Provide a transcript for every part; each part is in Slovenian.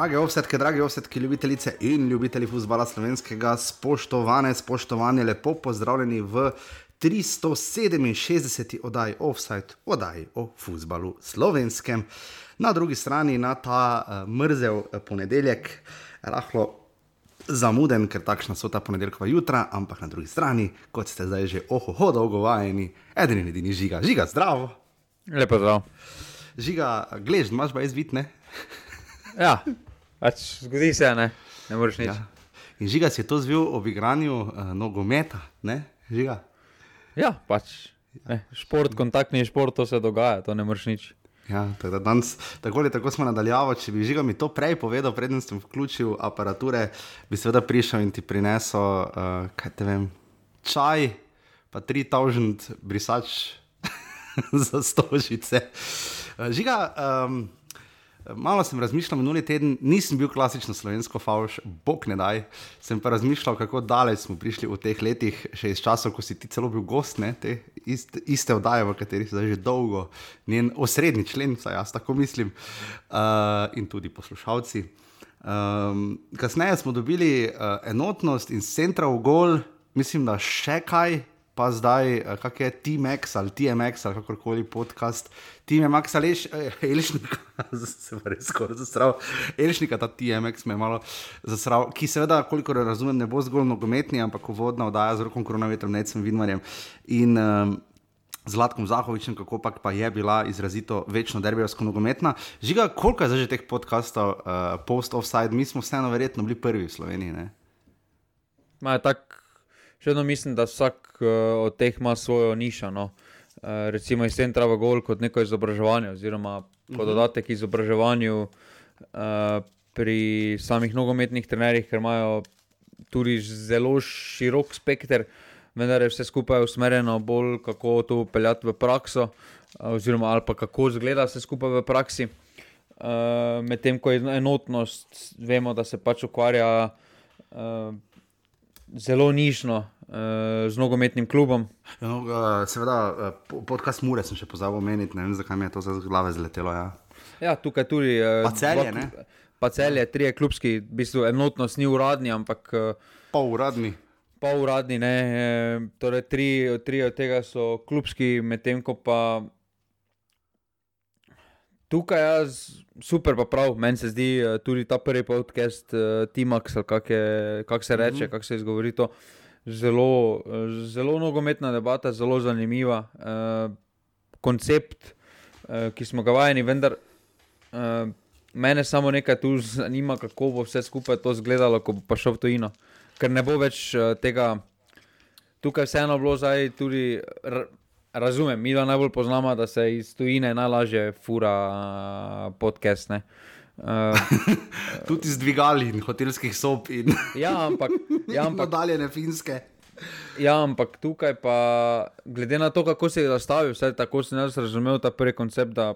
Drage ovsetke, drage ovsetke, ljubitelice in ljubitelji futbola slovenskega, spoštovane, spoštovane, lepo pozdravljeni v 367. oddaji Offside, oddaji o futbalu slovenskem. Na drugi strani, na ta uh, mrzel ponedeljek, rahlo zamuden, ker takšna so ta ponedeljkova jutra, ampak na drugi strani, kot ste zdaj že ohoho dolgo vajeni, edini in edini žiga, žiga, zdravo. Lepo zdrav. Žiga, glež, imaš pa izvitne. Ja, pač zgodi se, ne, ne moreš nič. Ja. In žiga si je to zvil ob igranju uh, nogometa, ne, žiga. Ja, pač. Ne, šport, kontaktni šport, to se dogaja, to ne moreš nič. Ja, tako, da danes, tako ali tako smo nadaljavali. Če bi žiga mi to prej povedal, preden sem vključil aparature, bi seveda prišel in ti prinesel, uh, kaj te vem, čaj, pa tri taužent brisač za stožice. Uh, žiga, um, malo sem razmišljal minuli teden, nisem bil klasično slovensko fauš, bog ne daj. Sem pa razmišljal, kako daleč smo prišli v teh letih, še iz časov, ko si ti celo bil gost, ne, te iste, iste oddaje, v katerih si že dolgo, njen osrednji člen, saj jaz tako mislim, uh, in tudi poslušalci. Um, kasneje smo dobili uh, enotnost in centra v gol, mislim, da še kaj, pa zdaj, kak je TMX ali TMX ali kakorkoli podcast, TMX ali Elšnik, se je res skoraj zasral, Elšnika, ta TMX me je malo zasral, ki seveda, kolikor razumem, ne bo zgolj nogometni, ampak vodna oddaja z rokom koronavetrom, necem vidmarjem. In um, Zlatkom Zahovičem, kako pa, je bila izrazito večno derbijsko nogometna. Žiga, koliko je že teh podcastov, uh, post-offside, mi smo vseeno verjetno bili prvi v Sloveniji. Ma, tak, še vedno mislim, da vsak uh, od teh ima svojo nišo. No. Uh, recimo iz centra v gol kot neko izobraževanje, oziroma kot mhm. dodatek izobraževanju uh, pri samih nogometnih trenerjih, ker imajo tudi zelo širok spekter, vendar je vse skupaj usmerjeno bolj, kako to peljati v prakso, uh, oziroma pa kako izgleda vse skupaj v praksi. Uh, Medtem ko je enotnost, vemo, da se pač ukvarja. Uh, zelo nišno uh, z nogometnim klubom. No, uh, seveda, uh, podcast Mure sem še pozabil omeniti, ne vem, zakaj mi je to z glave zletelo. Ja, ja tukaj tudi. Uh, pa celje, ne? Pa celje, tri klubski, v bistvu enotnost ni uradni, ampak. Uh, pa uradni. Pa uradni, ne. Torej, tri, tri od tega so klubski, medtem ko pa. Tukaj je super, pa prav, meni se zdi tudi ta prvi podcast, uh, Timax, kako kak se reče, mm -hmm. kako se izgovori to. Zelo, zelo nogometna debata, zelo zanimiva. Uh, koncept, uh, ki smo ga vajeni, vendar uh, mene samo nekaj tu zanima, kako bo vse skupaj to izgledalo, ko bo pa šel v tujino. Ker ne bo več uh, tega, tukaj vseeno bilo zdaj tudi. Razumem, mi da najbolj poznamo, da se iz tujine najlažje fura podcast. Uh, Tudi z dvigali in hotelskih sob. In ja, ampak. Ja, ampak daljne finske. Ja, ampak tukaj pa, glede na to, kako se je zastavil, vse tako sem jaz razumel ta prvi koncept, da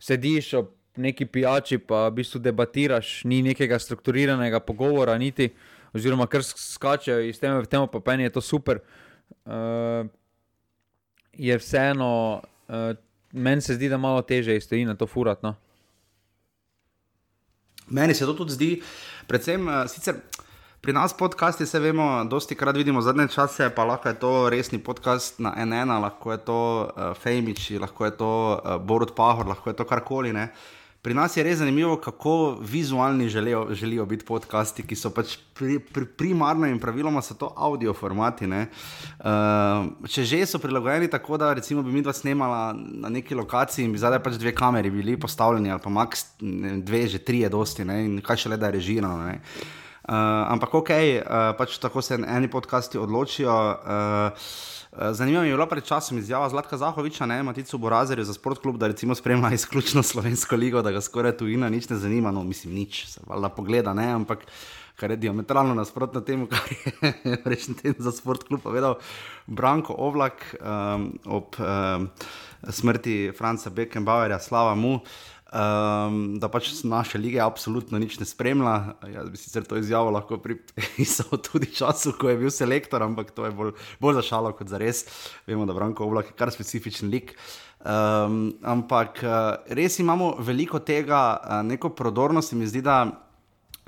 sediš ob neki pijači, pa v bistvu debatiraš, ni nekega strukturiranega pogovora, niti, oziroma kar skačejo iz teme v temo, pa meni je to super. Uh, je vseeno, uh, meni se zdi, da malo teže iz tega to furati. No? Meni se to tudi zdi, predvsem uh, sicer. Pri nas podcasti se vemo, dosti krat vidimo zadnje čase, pa lahko je to resni podcast na NN, lahko je to uh, Fejmiči, lahko je to uh, Borod Pahor, lahko je to karkoli. Uh, Pri nas je res zanimivo, kako vizualni želijo, želijo biti podcasti, ki so pač pri, pri, primarno in praviloma so to audio formati. Uh, če že so prilagojeni tako, da recimo bi mi dva snemala na neki lokaciji in bi zadaj pač dve kameri bili postavljeni, ali pa max dve, že tri je dosti, ne? in kaj še le da je režirano. Uh, ampak ok, uh, pač tako se eni podcasti odločijo. Uh, Eh, zanimivo je bilo pred časom izjava Zlatka Zahoviča, ne Matico Borazerja za sport klub, da recimo spremlja izključno slovensko ligo, da ga skoraj tujina nič ne zanima, no mislim nič, se valjda pogleda, ne, ampak kar je diametralno nasprotno temu, kar je rečen ten za sport klub povedal Branko Ovlak um, ob um, smrti Franca Beckenbauerja, slava mu. Uh, um, da pač naše lige absolutno nič ne spremlja. Jaz bi sicer to izjavo lahko pripisal tudi času, ko je bil selektor, ampak to je bolj, bolj za šalo kot za res. Vemo, da Branko Oblak je kar specifičen lik. Um, ampak uh, res imamo veliko tega, uh, neko prodornost, mi zdi, da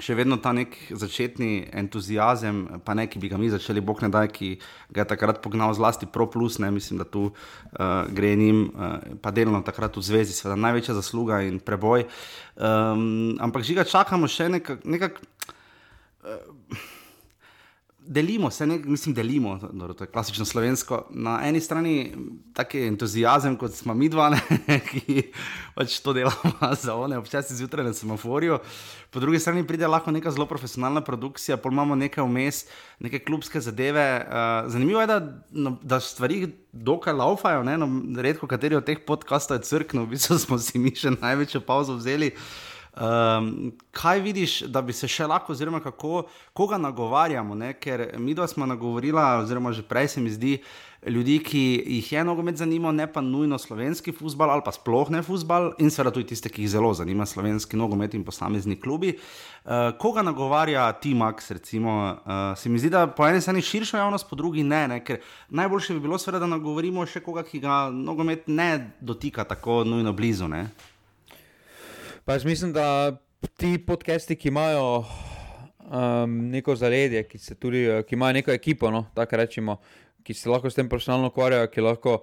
še vedno ta nek začetni entuzijazem, pa ne, ki bi ga mi začeli, bog ne da, ki ga je takrat pognal zlasti Pro Plus, ne, mislim, da tu uh, gre njim, uh, pa delno takrat v zvezi, seveda največja zasluga in preboj. Um, ampak žiga čakamo še nekaj. Nekak, uh, delimo se, ne, mislim, delimo, dobro, to je klasično slovensko. Na eni strani taki entuzijazem, kot smo mi dva, ne, ki pač to delamo za one, občasno zjutraj na semaforju. Po drugi strani pride lahko neka zelo profesionalna produkcija, pa imamo nekaj vmes, neke klubske zadeve. Uh, zanimivo je, da, no, da stvari dokaj laufajo, ne, no, redko kateri od teh podkastov je crknil, v bistvu smo si mi še največjo pauzo vzeli. Um, kaj vidiš, da bi se še lahko, oziroma kako, koga nagovarjamo? Ne? Ker mi dva smo nagovorila, oziroma že prej se mi zdi, ljudi, ki jih je nogomet zanimivo, ne pa nujno slovenski futbal ali pa sploh ne futbal, in seveda tudi tiste, ki jih zelo zanima slovenski nogomet in posamezni klubi. Uh, koga nagovarja T-Max, recimo, uh, se mi zdi, da po eni strani širšo javnost, po drugi ne, ne? ker najboljše bi bilo, seveda, da nagovorimo še koga, ki ga nogomet ne dotika tako nujno blizu. Ne? Pa jaz mislim, da ti podcasti, ki imajo um, neko zaledje, ki, tudi, eh, ki imajo neko ekipo, no, rečemo, ki se lahko s tem profesionalno ukvarjajo, ki lahko,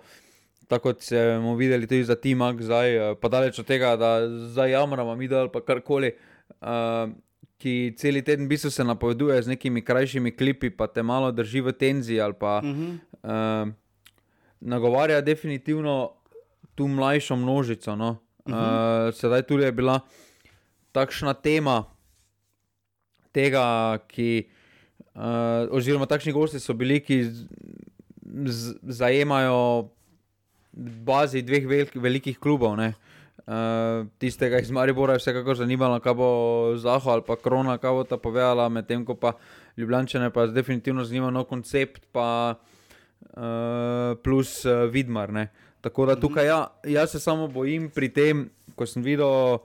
tako kot smo videli tudi za Timak, zdaj, eh, pa daleč od tega, da zdaj jamramo, mi da ali pa karkoli. Uh, Ki cel teden v bistvu se napoveduje z nekimi krajšimi klipi, pa te malo drži v tenziji, ali pa uh -huh. uh, nagovarja definitivno tu mlajšo množico. No? Uh, sedaj tudi je bila takšna tema tega, ki, uh, oziroma takšni gosti so bili, ki z, zajemajo bazi dveh velik, velikih klubov. Uh, tistega iz Maribora je vsekakor zanimalo, kaj bo Zaho ali pa Krona, kaj bo ta povedala, medtem ko pa Ljubljane pa definitivno zanima nov koncept, pa uh, plus uh, Vidmar. Uh, Tako da tukaj ja, jaz se samo bojim pri tem, ko sem videl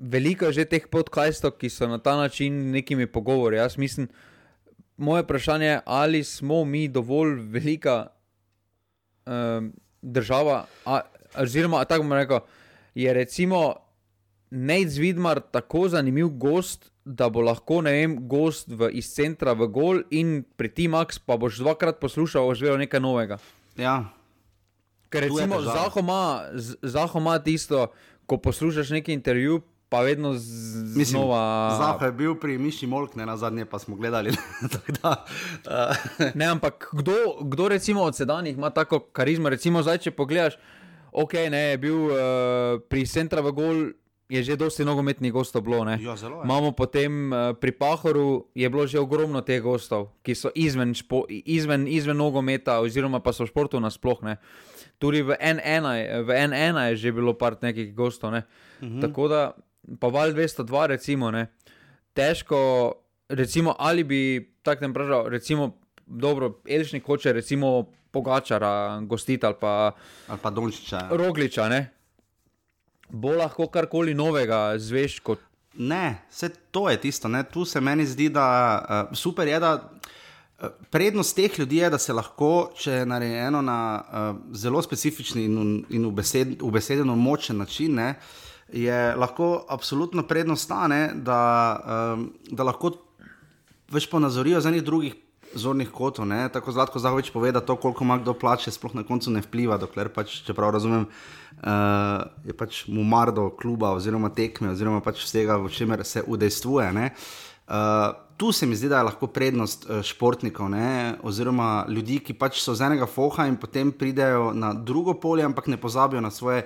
veliko že teh podkastov, ki so na ta način nekimi pogovori. Jaz mislim, moje vprašanje je, ali smo mi dovolj velika um, država, oziroma tako bomo rekel, je recimo Nec Vidmar tako zanimiv gost. Da bo lahko, ne vem, gost v, iz centra v Gol in pri T-Max, pa boš dvakrat poslušal, boš videl nekaj novega. Ja, Ker recimo Zaho ima tisto, ko poslušaš neki intervju, pa vedno znova. Zaho je bil pri Miši Molk, ne na zadnje, pa smo gledali. da, uh. ne, ampak kdo, kdo recimo od sedanjih ima tako karizmo? Recimo zdaj, če pogledaš, ok, ne, je bil uh, pri Centra v Gol. Je že dosti nogometnih gostov bilo. Ja, Imamo potem uh, pri Pahoru, je bilo že ogromno teh gostov, ki so izven, špo, izven, izven nogometa, oziroma pa so v športu nasplošno. Tudi v N1, v N1 je že bilo par nekih gostov. Ne? Uh mhm. -huh. Tako da, pa val 202, recimo, ne? težko, recimo, ali bi tako ne pražal, recimo, dobro, Elžnik hoče, recimo, Pogačara, gostiti ali pa, ali pa Dončiča. Rogliča, ne? Bo lahko karkoli novega zveš kot. Ne, vse to je tisto. Ne? Tu se meni zdi, da uh, super je, da. Prednost teh ljudi je, da se lahko, če je narejeno na uh, zelo specifični in, in v, besed, v besedeno močen način, ne, je lahko absolutno prednost ta, ne, da, um, da lahko več ponazorijo za nekaj drugih zornih kotov. Ne. Tako Zlatko Zahovič pove, da to, koliko ima kdo plače, sploh na koncu ne vpliva, dokler pač, čeprav razumem, uh, je pač mu mar do kluba oziroma tekme oziroma pač vsega, v čemer se udejstvuje. Uh, tu se mi zdi, da je lahko prednost uh, športnikov, ne? oziroma ljudi, ki pač so z enega foha in potem pridejo na drugo polje, ampak ne pozabijo na svoje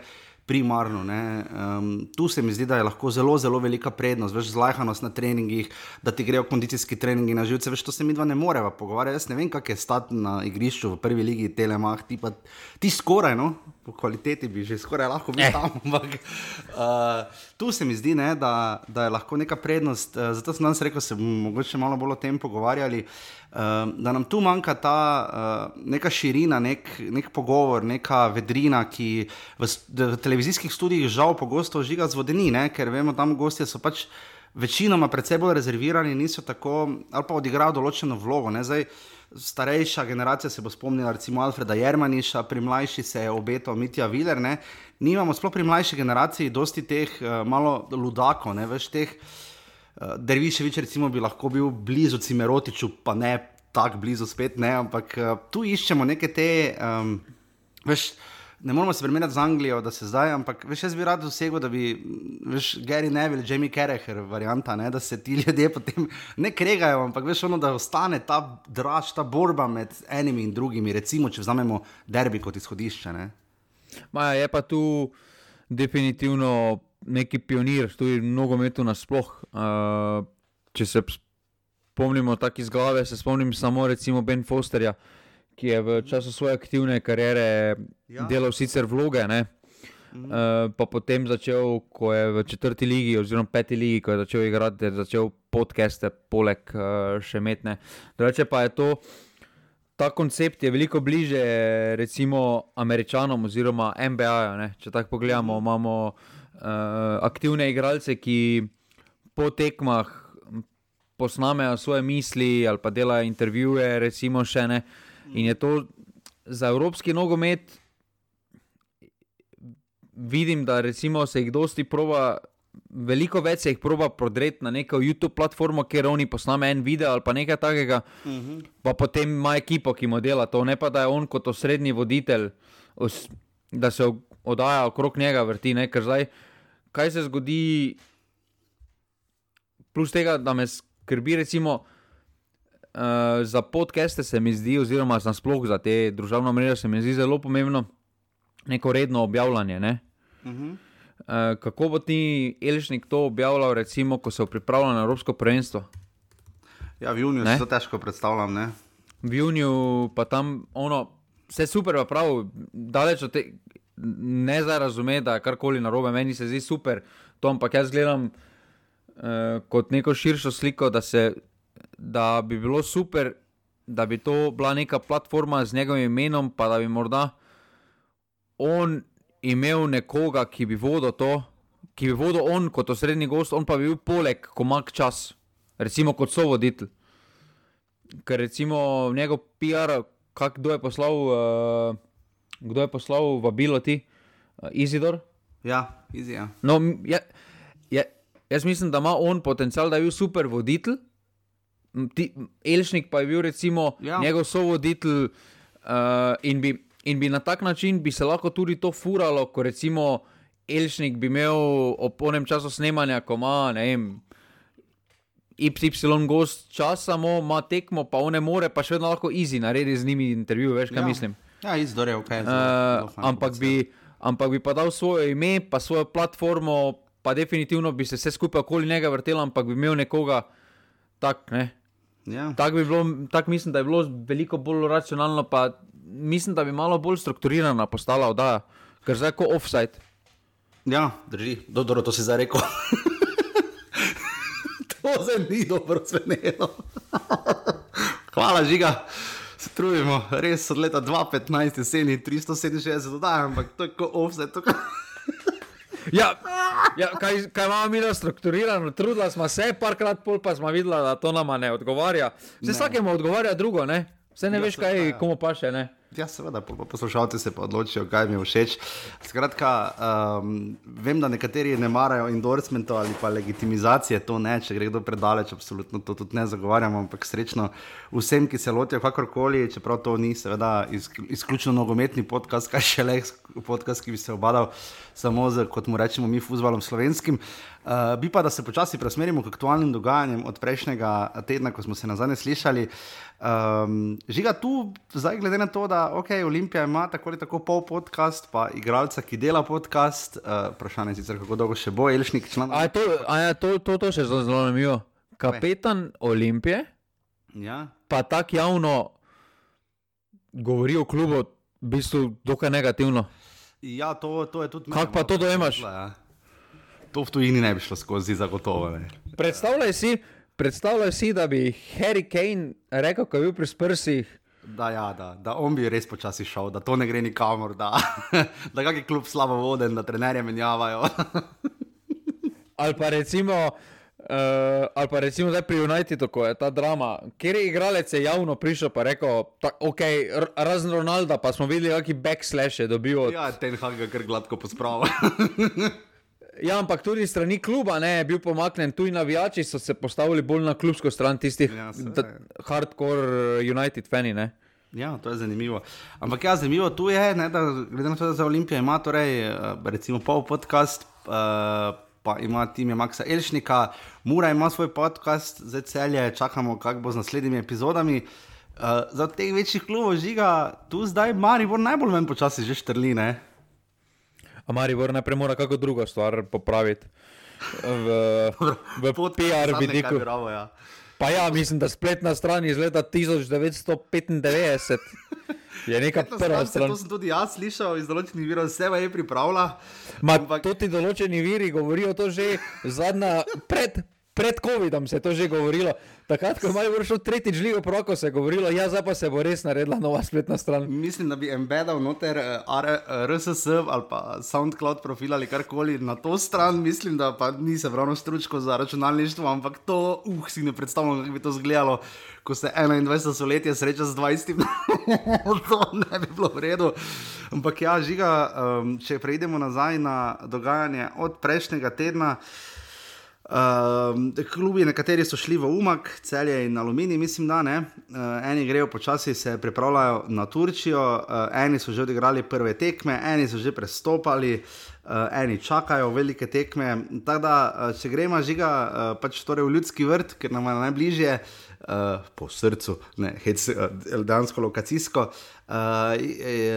primarno. Um, tu se mi zdi, da je lahko zelo, zelo velika prednost, veš, zlajhanost na treningih, da ti grejo kondicijski treningi na živce. Veš, to se mi dva ne moreva pogovarjati. Jaz ne vem, kak je stat na igrišču v prvi ligi Telemach, ti pa ti skoraj, no, po kvaliteti bi že skoraj lahko bil eh. tam. Ampak uh, tu se mi zdi, ne, da, da je lahko neka prednost. Uh, zato sem danes rekel, se bomo mogoče malo bolj o tem pogovarjali. Uh, da nam tu manjka ta uh, neka širina, nek, nek pogovor, neka vedrina, ki v, v televizijskih študijih žal pogosto žiga z vodeni, ne? ker vemo, tam gostje so pač večinoma predvsej bolj rezervirani niso tako, ali pa odigrajo določeno vlogo. Zdaj, starejša generacija se bo spomnila, recimo Alfreda Jermaniša, pri mlajši se je obetal Mitja Viler. Ne? Nimamo sploh pri mlajši generaciji dosti teh uh, malo ludakov, ne veš teh. Uh, Derviševič, recimo, bi lahko bil blizu Cimerotiču, pa ne tako blizu spet, ne, ampak uh, tu iščemo neke te, um, veš ne moramo se primerjati z Anglijo, da se zdaj, ampak veš, jaz bi rad dosegel, da bi, veš, Gary Neville, Jamie Carragher, varianta, ne, da se ti ljudje potem ne kregajo, ampak veš, ono, da ostane ta draž, ta borba med enimi in drugimi, recimo, če vzamemo derbi kot izhodišče. Ne. Maja, je pa tu definitivno neki pionir, tudi nogometu nasploh. Uh, če se spomnimo tako iz glave, se spomnim samo recimo Ben Fosterja ki je v času svoje aktivne kariere ja. delal sicer vloge, ne? Mm. Uh, pa potem začel, ko je v četrti ligi, oziroma peti ligi, ko je začel igrati, začel podcaste, poleg uh, še metne. Drugače pa je to, ta koncept je veliko bliže, recimo, američanom oziroma MBA. Če tako pogledamo, mm. imamo uh, aktivne igralce, ki po tekmah posnamejo svoje misli ali pa delajo intervjuje, recimo še ne. Uh, In je to za evropski nogomet, vidim, da se jih dosti proba. Veliko več se jih proba prodreti na neko YouTube platformo, kjer oni posnamejo en video ali pa nekaj takega, uh mhm. -huh. pa potem ima ekipo, ki mu dela to, ne pa da je on kot osrednji voditelj, os, da se oddaja okrog njega vrti. Ne? Ker zdaj, kaj se zgodi, plus tega, da me skrbi, recimo, uh, za podcaste se mi zdi, oziroma za sploh za te družbene mreže, se mi zdi zelo pomembno neko redno objavljanje. Ne? Uh -huh. uh, kako bo ti Elžnik to objavljal, recimo, ko se pripravlja na Evropsko prvenstvo? Ja, v juniju se to težko predstavljam. Ne? V juniju pa tam ono, vse super, pa prav, daleč od tega. Ne zdaj razumeti, da je karkoli narobe, meni se zdi super, to, ampak jaz gledam uh, kot neko širšo sliko, da se da bi bilo super, da bi to bila neka platforma z njegovim imenom, pa da bi morda on imel nekoga, ki bi vodil to, ki bi vodil on kot osrednji gost, on pa bi bil poleg, ko ima čas, recimo kot so voditelj. Ker recimo njegov PR, kdo je poslal, uh, kdo je poslal vabilo ti, uh, Izidor. Ja, Izidor. Ja. No, ja, ja, jaz mislim, da ima on potencial, da je bil super voditelj. Ti, Elšnik pa je bil recimo ja. njegov sovoditelj uh, in, bi, in bi na tak način bi se lahko tudi to furalo, ko recimo Elšnik bi imel ob onem času snemanja, ko ima ne vem. Y gost čas, samo ima tekmo, pa one more, pa še vedno lahko izi naredi z njimi intervju, veš kaj ja. mislim. Ja, izdore, ok. Uh, ampak, bi, ampak bi pa dal svoje ime, pa svojo platformo, pa definitivno bi se vse skupaj okoli njega vrtel, ampak bi imel nekoga tak, ne. Ja. Tako bi bilo, tak mislim, da je bilo veliko bolj racionalno, pa mislim, da bi malo bolj strukturirana postala oddaja, ker zdaj je kot offside. Ja, drži, dobro, to si zdaj rekel. to se ni dobro zvenelo. Hvala, žiga. Se trudimo, res od leta 2015, jeseni 367 dodajem, ampak to je kot offside. Ja, ja, kaj, kaj imamo mi na strukturirano, trudila smo se, parkrat pol pa smo videla, da to nama ne odgovarja. Vse vsakemu odgovarja drugo, ne? Vse ne ja, veš, kaj ja. komu paše, ne? Ja, seveda, poslušalci se pa odločijo, kaj mi je všeč. Skratka, um, vem, da nekateri ne marajo endorsementov ali pa legitimizacije, to ne, če gre kdo predaleč, absolutno to tudi ne zagovarjamo, ampak srečno vsem, ki se lotijo kakorkoli, čeprav to ni seveda izključno nogometni podcast, kaj še le podcast, ki bi se obadal samo z, kot mu rečemo, mi fuzbalom slovenskim. Uh, bi pa, da se počasi preusmerimo k aktualnim dogajanjem od prejšnjega tedna, ko smo se nazadnje slišali. Um, žiga tu, zdaj glede na to, da okay, Olimpija ima tako ali tako pol podcast, pa igralca, ki dela podcast, uh, vprašanje je sicer, kako dolgo še bo, Elšnik član. A je to, a je to, to, to še zelo zanimivo. Kapetan Olimpije, ja. pa tako javno govori o klubu, v bistvu dokaj negativno. Ja, to, to je tudi. Kako pa to dojemaš? Ja. To v tujini ne bi šlo skozi, zagotovo. Predstavljaj si, Predstavljaj si, da bi Harry Kane rekel, ko je bil pri sprsih. Da, ja, da, da on bi res počasi šel, da to ne gre nikamor, da, da kak je kljub slabo voden, da trenerje menjavajo. Ali pa recimo, Uh, ali pa recimo zdaj pri Unitedu, ko je ta drama, kjer je igralec je javno prišel in rekel, da okay, razen Ronalda, pa smo videli, kakšen backslash je dobil. Od... Ja, ten Hag ga kar gladko pospravlja. ja, ampak tudi strani kluba ne, je bil pomaknen, tudi navijači so se postavili bolj na klubsko stran tistih ja, hardcore United fani. Ja, to je zanimivo. Ampak ja, zanimivo tu je, ne, da glede na to, da za Olimpijo ima torej, eh, recimo pol podcast. Uh, pa ima tim Maxa Elšnika, Mura ima svoj podcast, zdaj celje, čakamo, kako bo z naslednjimi epizodami. Uh, za teh večjih klubov žiga, tu zdaj Maribor najbolj ven počasi že štrline. Maribor najprej mora kako drugo stvar popraviti. V, v PR vidiku. Ja. Pa ja, mislim, da spletna stran iz leta 1995. Je nekaj prva stran. To sem tudi jaz slišal iz določenih virov, vse je pripravljala. Ampak tudi določeni viri govorijo to že zadnja pred, pred COVID-om se je to že govorilo. Takrat, ko je malo vršil tretjič ligo proko, se je govorilo, ja, zdaj pa se bo res naredila nova spletna stran. Mislim, da bi embedal noter eh, RSS ali pa SoundCloud profil ali karkoli na to stran, mislim, da pa nisem ravno stručko za računalništvo, ampak to, uh, si ne predstavljam, kako bi to izgledalo, ko se 21 stoletje sreča z 20. to ne bi bilo v redu. Ampak ja, žiga, um, če preidemo nazaj na dogajanje od prejšnjega tedna. Uh, klubi, nekateri so šli v Umak, celje in aluminij, mislim, da ne. Uh, eni grejo počasi, se pripravljajo na Turčijo, uh, eni so že odigrali prve tekme, eni so že prestopali, uh, eni čakajo velike tekme. Tako da, uh, če gremo žiga, uh, pač torej v ljudski vrt, ker nam je najbližje, uh, uh, po srcu, ne, hec, uh, dansko lokacijsko. Uh,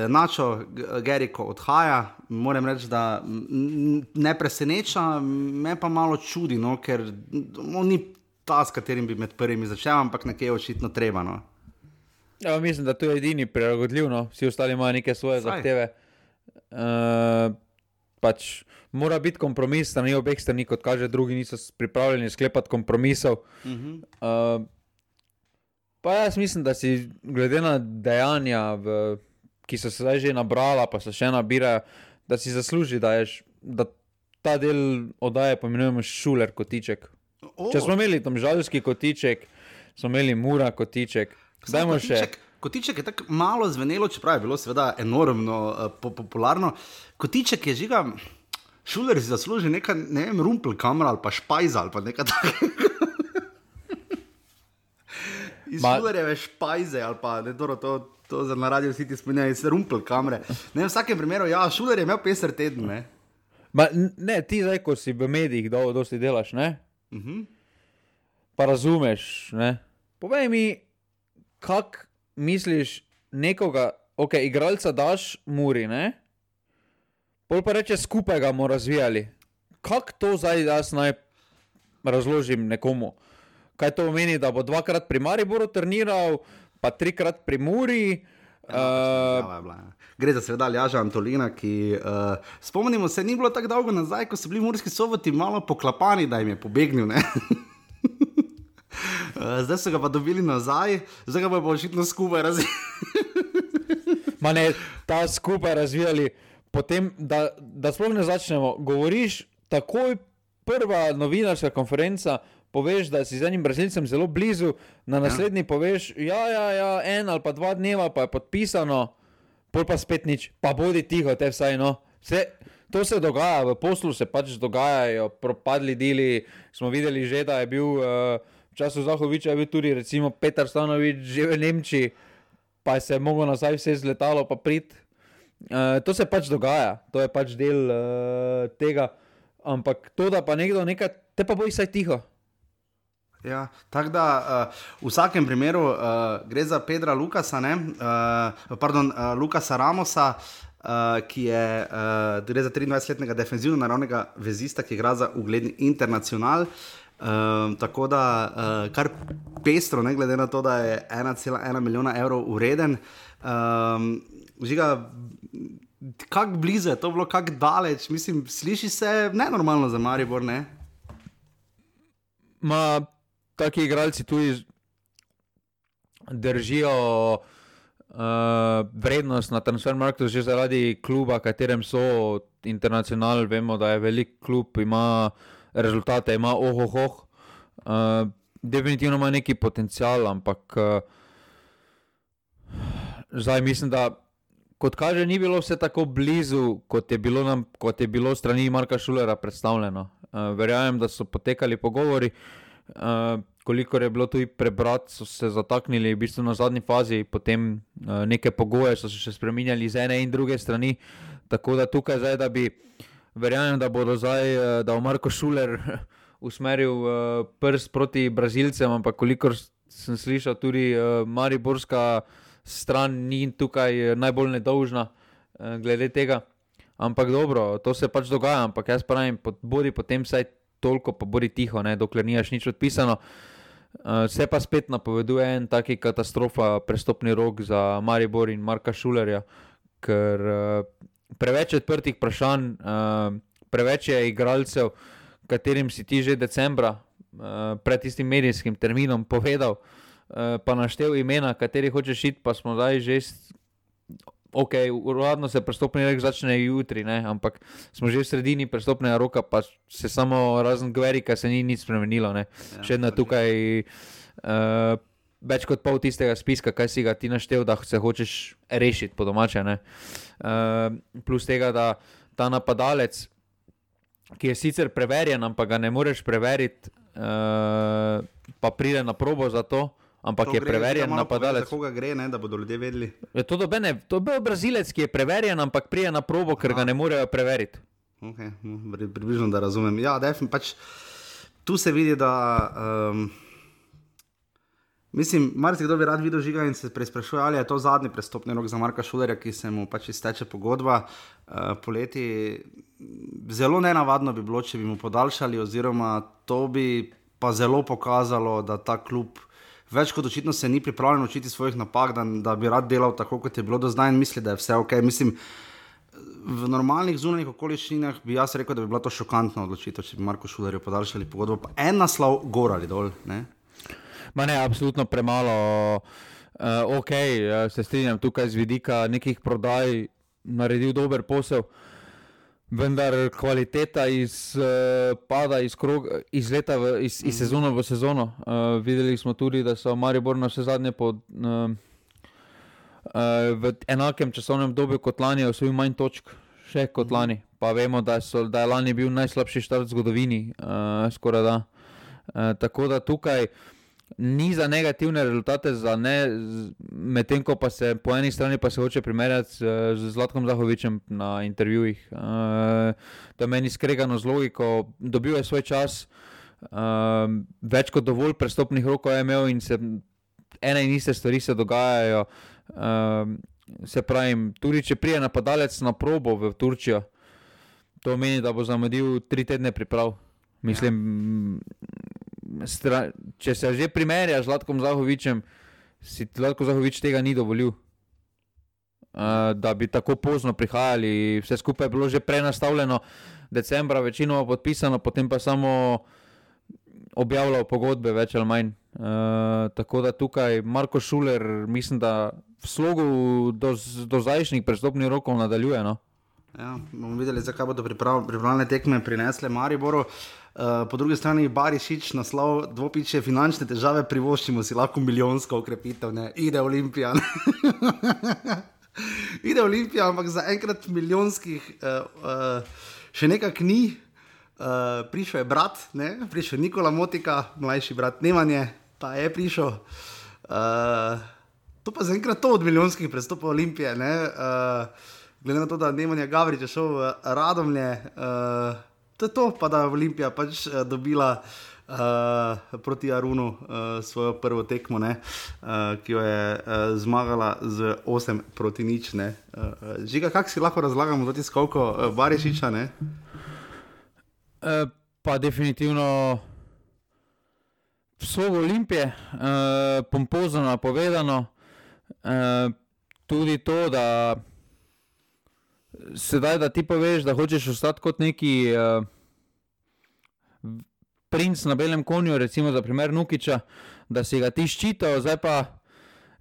Načo Geriko odhaja, moram reči, da ne preseneča, me pa malo čudi, no, ker on ni ta, s katerim bi med prvimi začel, ampak nekaj očitno treba. No. Ja, mislim, da to je edini prilagodljiv, no. vsi ostali imajo neke svoje Saj. zahteve. Uh, pač mora biti kompromis, strani obeh strani, kot kaže, drugi niso pripravljeni sklepati kompromisov. Uh -huh. uh, Pa jaz mislim, da si glede na dejanja, v, ki so se zdaj že nabrala, pa se še nabirajo, da si zasluži, da, ješ, da ta del oddaje pomenujemo šuler kotiček. Oh. Če smo imeli tam žalski kotiček, smo imeli mura kotiček. Zdajmo še. Kotiček je tako malo zvenelo, čeprav je bilo seveda enormno uh, po popularno. Kotiček je žiga, šuler si zasluži nekaj, ne vem, rumpel kamera ali pa špajz ali pa nekaj takega iz Uberjeve špajze ali pa ne, dobro, to, to za na radio City spominja iz rumpel kamere. Ne, v vsakem primeru, ja, šuler je imel peser teden. Ne? Ma, ne, ti zdaj, ko si v medijih, da dosti delaš, ne? Uh mhm. -huh. Pa razumeš, ne? Povej mi, kak misliš nekoga, ok, igralca daš muri, ne? Pol pa reče, skupaj ga bomo razvijali. Kako to zdaj jaz naj razložim nekomu? Kaj to pomeni, da bo dvakrat pri Mariboru treniral, pa trikrat pri Muri. Uh, Gre za seveda Ljaža Antolina, ki uh, spomnimo se, ni bilo tako dolgo nazaj, ko so bili morski sovoti malo poklapani, da jim je pobegnil. Uh, zdaj so ga pa dobili nazaj, zdaj ga bomo očitno skupaj razvijali. ne, ta skupaj razvijali, potem, da, da sploh ne začnemo. Govoriš, takoj prva novinarska konferenca, poveš, da si z enim brazilcem zelo blizu, na ja. naslednji ja. poveš, ja, ja, ja, en ali pa dva dneva, pa je podpisano, pol pa spet nič, pa bodi tiho, te vsaj no. Vse, to se dogaja, v poslu se pač dogajajo, propadli deli. Smo videli že, da je bil uh, v času Zahoviča, je bil tudi recimo Petr Stanovič že v Nemčiji, pa se je moglo nazaj vse zletalo, pa prid. Uh, to se pač dogaja, to je pač del uh, tega. Ampak to, da pa nekdo nekaj, te pa boj vsaj tiho. Ja, tako da uh, v vsakem primeru uh, gre za Pedra Lukasa, ne, uh, pardon, uh, Lukasa Ramosa, uh, ki je uh, za 23-letnega defenzivno naravnega vezista, ki igra za ugledni internacional. Uh, tako da, uh, kar pestro, ne glede na to, da je 1,1 milijona evrov ureden. Um, Kako blizu je to bilo, kako daleč, mislim, sliši se nenormalno za Maribor. Ne? Ma, taki igralci tudi držijo uh, vrednost na transfermarktu, že zaradi kluba, katerem so internacionalni. Vemo, da je velik klub, ima rezultate, ima ohohoh. Uh, definitivno ima neki potencial, ampak uh, zdaj mislim, da kot kaže, ni bilo vse tako blizu, kot je bilo, nam, kot je bilo strani Marka Šulera predstavljeno. Uh, verjamem, da so potekali pogovori. Uh, kolikor je bilo tudi prebrati, so se zataknili v bistvu na zadnji fazi, potem uh, neke pogoje so se še spremenjali z ene in druge strani. Tako da tukaj zdaj, da bi, verjamem, da bodo zdaj, uh, da bo Marko Šuler usmeril uh, prst proti Brazilcem, ampak kolikor sem slišal, tudi uh, Mariborska stran ni tukaj najbolj nedolžna uh, glede tega. Ampak dobro, to se pač dogaja, ampak jaz pravim, bodi potem vsaj toliko, pa bodi tiho, ne, dokler nimaš nič odpisano. Uh, se pa spet napoveduje en taki katastrofa, prestopni rok za Maribor in Marka Šulerja, ker uh, preveč odprtih vprašanj, uh, preveč je igralcev, katerim si ti že decembra uh, pred tistim medijskim terminom povedal, uh, pa naštel imena, kateri hočeš iti, pa smo zdaj že ok, uradno se prestopni rok začne jutri, ne? ampak smo že v sredini prestopnega roka, pa se samo razen Gverika se ni nič spremenilo. Ja, Še vedno tukaj uh, več kot pol tistega spiska, kaj si ga ti naštel, da se hočeš rešiti po domače. Uh, plus tega, da ta napadalec, ki je sicer preverjen, ampak ga ne moreš preveriti, uh, pa pride na probo za to ampak to je preverjen napadalec. Za koga gre, ne, da bodo ljudje vedeli? Je to je to je brazilec, ki je preverjen, ampak prije na probo, ker Aha. ga ne morejo preveriti. Okay, no, približno da razumem. Ja, pač, tu se vidi, da. Um, Mislim, marsikdo bi rad videl žiga in se preizprašuje, ali je to zadnji prestopni rok za Marka Šulerja, ki se mu pač izteče pogodba uh, poleti. Zelo nenavadno bi bilo, če bi mu podaljšali, oziroma to bi pa zelo pokazalo, da ta klub več kot očitno se ni pripravljen učiti svojih napak, da, da bi rad delal tako, kot je bilo do zdaj in misli, da je vse ok. Mislim, v normalnih zunanjih okoliščinah bi jaz rekel, da bi bila to šokantna odločitev, če bi Marko Šulerju podaljšali pogodbo. Pa en naslov, gor ali dol. Ne? Ma ne, absolutno premalo. Uh, ok, se strinjam tukaj z vidika nekih prodaj, naredil dober posel. Uh, vendar kvaliteta iz, uh, pada iz, krog, iz leta, v, iz, iz sezone v sezono. Uh, videli smo tudi, da so Maribor na vse zadnje pod, uh, uh, v enakem časovnem obdobju kot lani, osvojil manj točk, še kot lani. Pa vemo, da, so, da je lani bil najslabši štart v zgodovini, uh, skoraj da. Uh, tako da tukaj ni za negativne rezultate, medtem ko pa se po eni strani pa se hoče primerjati z, z Zlatkom Zahovičem na intervjujih. Uh, to je meni skregano z logiko, dobil je svoj čas, uh, več kot dovolj prestopnih rokov je imel in se ene in iste stvari se dogajajo. Uh, se pravi, tudi če prije napadalec na probo v Turčijo, to meni, da bo zamudil tri tedne priprav. Mislim, ja stra, če se že primerjaš z Latkom Zahovičem, si Latko Zahovič tega ni dovolil. Uh, da bi tako pozno prihajali, vse skupaj je bilo že prenastavljeno, decembra, večino podpisano, potem pa samo objavljal pogodbe, več ali manj. Uh, tako da tukaj Marko Šuler, mislim, da v slogu do, do zdajšnjih prestopnih rokov nadaljuje. No? Ja, bomo videli, zakaj bodo pripravljene tekme prinesle Mariboru. Uh, po drugi strani Barišič naslov dvopiče finančne težave, privoščimo si lahko milijonsko ukrepitev, ne ide Olimpija. ide Olimpija, ampak za enkrat milijonskih uh, uh, še nekak ni. Uh, prišel je brat, ne? prišel je Nikola Motika, mlajši brat Nemanje, ta je prišel. Uh, to pa za enkrat to od milijonskih prestopov Olimpije. Uh, glede na to, da Nemanja Gavrič je šel v Radomlje. Uh, to je to, pa da je Olimpija pač uh, dobila uh, proti Arunu uh, svojo prvo tekmo, ne, uh, ki jo je uh, zmagala z 8 proti nič. Uh, Žiga, kako si lahko razlagamo, da ti skolko uh, Barišiča? Uh, pa definitivno. Vso Olimpije, uh, pompozno napovedano, uh, tudi to, da sedaj, da ti poveš, da hočeš ostati kot neki uh, princ na belem konju, recimo za primer Nukiča, da si ga ti ščitil, zdaj pa,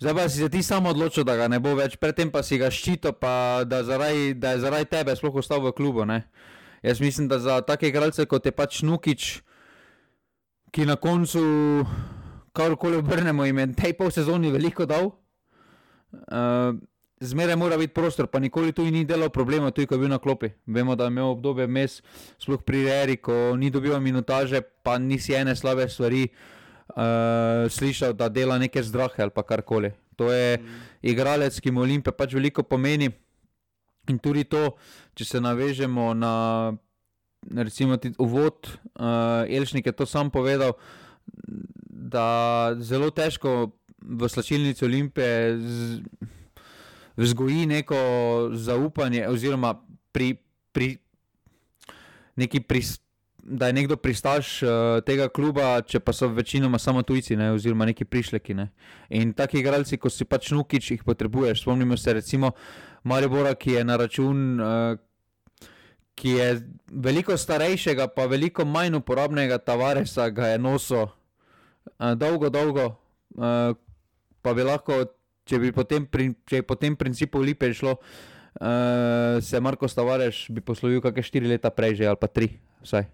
zdaj pa si se ti samo odločil, da ga ne bo več, predtem pa si ga ščitil, pa da, zaradi, da je zaradi tebe sploh ostal v klubu. Ne? Jaz mislim, da za take igralce kot je pač Nukič. ki na koncu, karkoli obrnemo, jim je tej pol sezoni veliko dal. Uh, Zmeraj mora biti prostor, pa nikoli tu ni delal problema, tudi ko je bil na klopi. Vemo, da je imel obdobje mes, sploh pri Reri, ko ni dobil minutaže, pa nisi ene slabe stvari uh, slišal, da dela neke zdrahe ali karkoli. To je mm. igralec, ki mu Olimpija pač veliko pomeni. In tudi to, če se navežemo na recimo, uvod, uh, Elšnik je to sam povedal, da zelo težko v slačilnici Olimpije vzgoji neko zaupanje, oziroma pri, pri neki pristop da je nekdo pristaš uh, tega kluba, če pa so večinoma samo tujci, ne, oziroma neki prišleki. Ne. In taki igralci, ko si pač nukič, jih potrebuješ. Spomnimo se, recimo, Maribora, ki je na račun, uh, ki je veliko starejšega, pa veliko manj uporabnega Tavaresa, ga je nosil uh, dolgo, dolgo. Uh, pa bi lahko, če bi po tem, če po tem principu lipe šlo, uh, se Marko Stavareš bi poslovil kakšne štiri leta prej, že, ali pa tri, vsaj.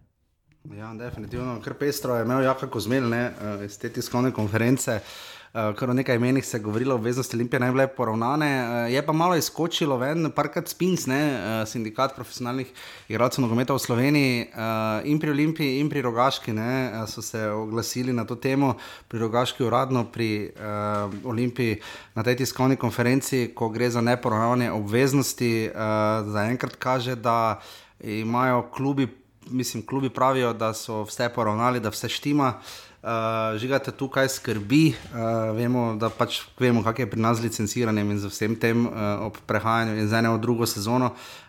Ja, definitivno, kar pestro je imel, jako zmel, ne, eh, iz te tiskovne konference. Uh, kar o nekaj imenih se je govorilo, obveznosti Olimpije naj bile poravnane. Uh, je pa malo izkočilo ven, parkrat Spins, ne, uh, sindikat profesionalnih igralcev nogometa v Sloveniji uh, in pri Olimpiji in pri Rogaški ne, so se oglasili na to temo, pri Rogaški uradno, pri uh, Olimpiji na tej tiskovni konferenci, ko gre za neporavnane obveznosti, uh, zaenkrat kaže, da imajo klubi mislim, klubi pravijo, da so vse poravnali, da vse štima. Uh, žigate tukaj skrbi, uh, vemo, da pač vemo, kak je pri nas licenciranjem in z vsem tem uh, ob prehajanju iz ene v drugo sezono.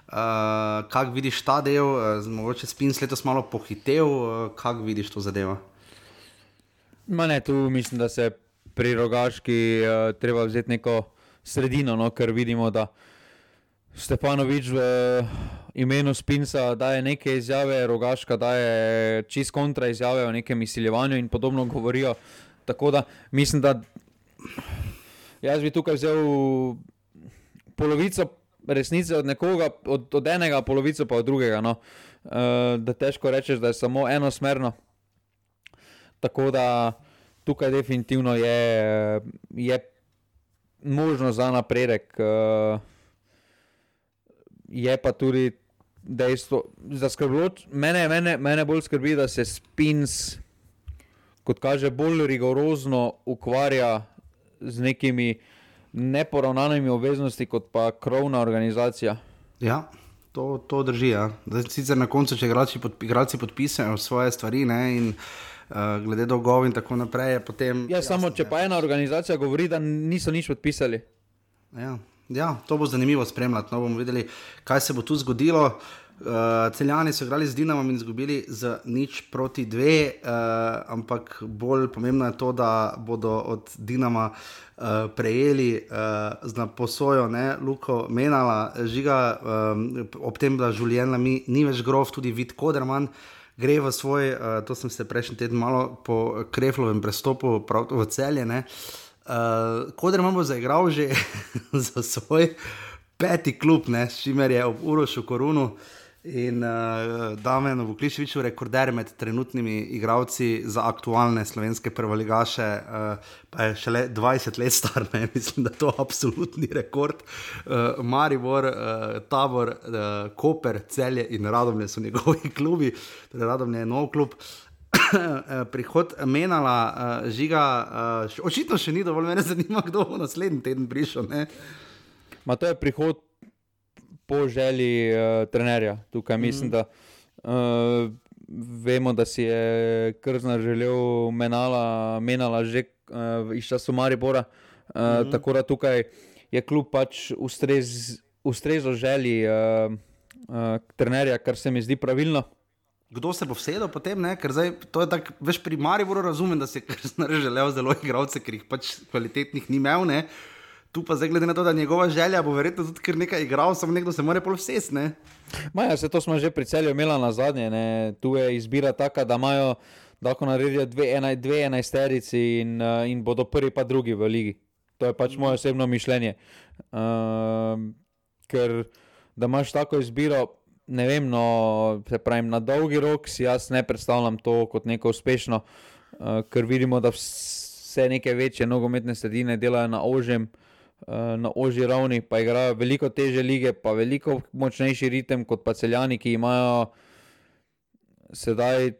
Uh, kaj vidiš ta del, uh, mogoče spin letos malo pohitev, uh, kaj vidiš to zadevo? Ne, tu mislim, da se pri rogaški uh, treba vzeti neko sredino, no, ker vidimo, da Stepanovič v imenu Spinca daje neke izjave, rogaška daje čist kontra izjave o nekem izsiljevanju in podobno govorijo. Tako da mislim, da jaz bi tukaj vzel polovico resnice od nekoga, od, od enega, polovico pa od drugega. No. Uh, da težko rečeš, da je samo enosmerno. Tako da tukaj definitivno je, je možnost za napredek. Uh, je pa tudi dejstvo, da mene, mene, mene bolj skrbi, da se Spins, kot kaže, bolj rigorozno ukvarja z nekimi neporavnanimi obveznostmi, kot pa krovna organizacija. Ja. To, to drži. Ja. Sicer na koncu, če igrači, pod, igrači podpisajo svoje stvari ne, in uh, glede dolgov in tako naprej, je potem. Ja, jasno, samo če ja. pa ena organizacija govori, da niso nič podpisali. Ja. Ja, to bo zanimivo spremljati. No, bomo videli, kaj se bo tu zgodilo. Uh, celjani so igrali z Dinamom in izgubili z nič proti dve, uh, ampak bolj pomembno je to, da bodo od Dinama uh, prejeli uh, na posojo, ne, Luko Menala, žiga um, ob tem, da življenja mi ni več grov, tudi vid Koderman. Gre v svoj, uh, to sem se prejšnji teden malo po Kreflovem prestopu, prav v celjene. Uh, Uh, Kodr imamo zaigral že za svoj peti klub, s čimer je ob Urošu Korunu in uh, Damien Vuklišviču rekorder med trenutnimi igralci za aktualne slovenske prvoligaše, uh, pa je šele 20 let star, ne, mislim, da je to absolutni rekord. Uh, Maribor, uh, Tabor, uh, Koper, Celje in Radomlje so njegovi klubi, torej Radomlje je nov klub. Eh, prihod menala, uh, žiga, uh, očitno še ni dovolj, me zanima, kdo bo naslednji teden prišel. To je prihod po želji uh, trenerja. Tukaj mislim, mm. da uh, vemo, da si je Krznar želel menala, menala že uh, iz času Maribora. Uh, mm. Tako da tukaj je kljub pač ustrez, ustrezo želji uh, uh, trenerja, kar se mi zdi pravilno kdo se bo vsedel potem, ne? ker zdaj, to je tako, veš, pri Mariboru razumem, da se je želel zelo igralce, ker jih pač kvalitetnih ni imel, ne? Tu pa zdaj, glede na to, da njegova želja bo verjetno tudi, ker nekaj igral, samo nekdo se mora pol vses, ne? Maja, se to smo že pri celju imeli na zadnje, ne? Tu je izbira taka, da imajo, da lahko naredijo dve, ena, dve enajsterici in, uh, in bodo prvi pa drugi v ligi. To je pač moje osebno mišljenje. Uh, ker da imaš tako izbiro, ne vem, no, se pravi, na dolgi rok si jaz ne predstavljam to kot neko uspešno uh, ker vidimo, da vse neke večje nogometne sredine delajo na ožjem. Na ožji ravni pa igrajo veliko teže lige, pa veliko močnejši ritem kot pa celjani, ki imajo sedaj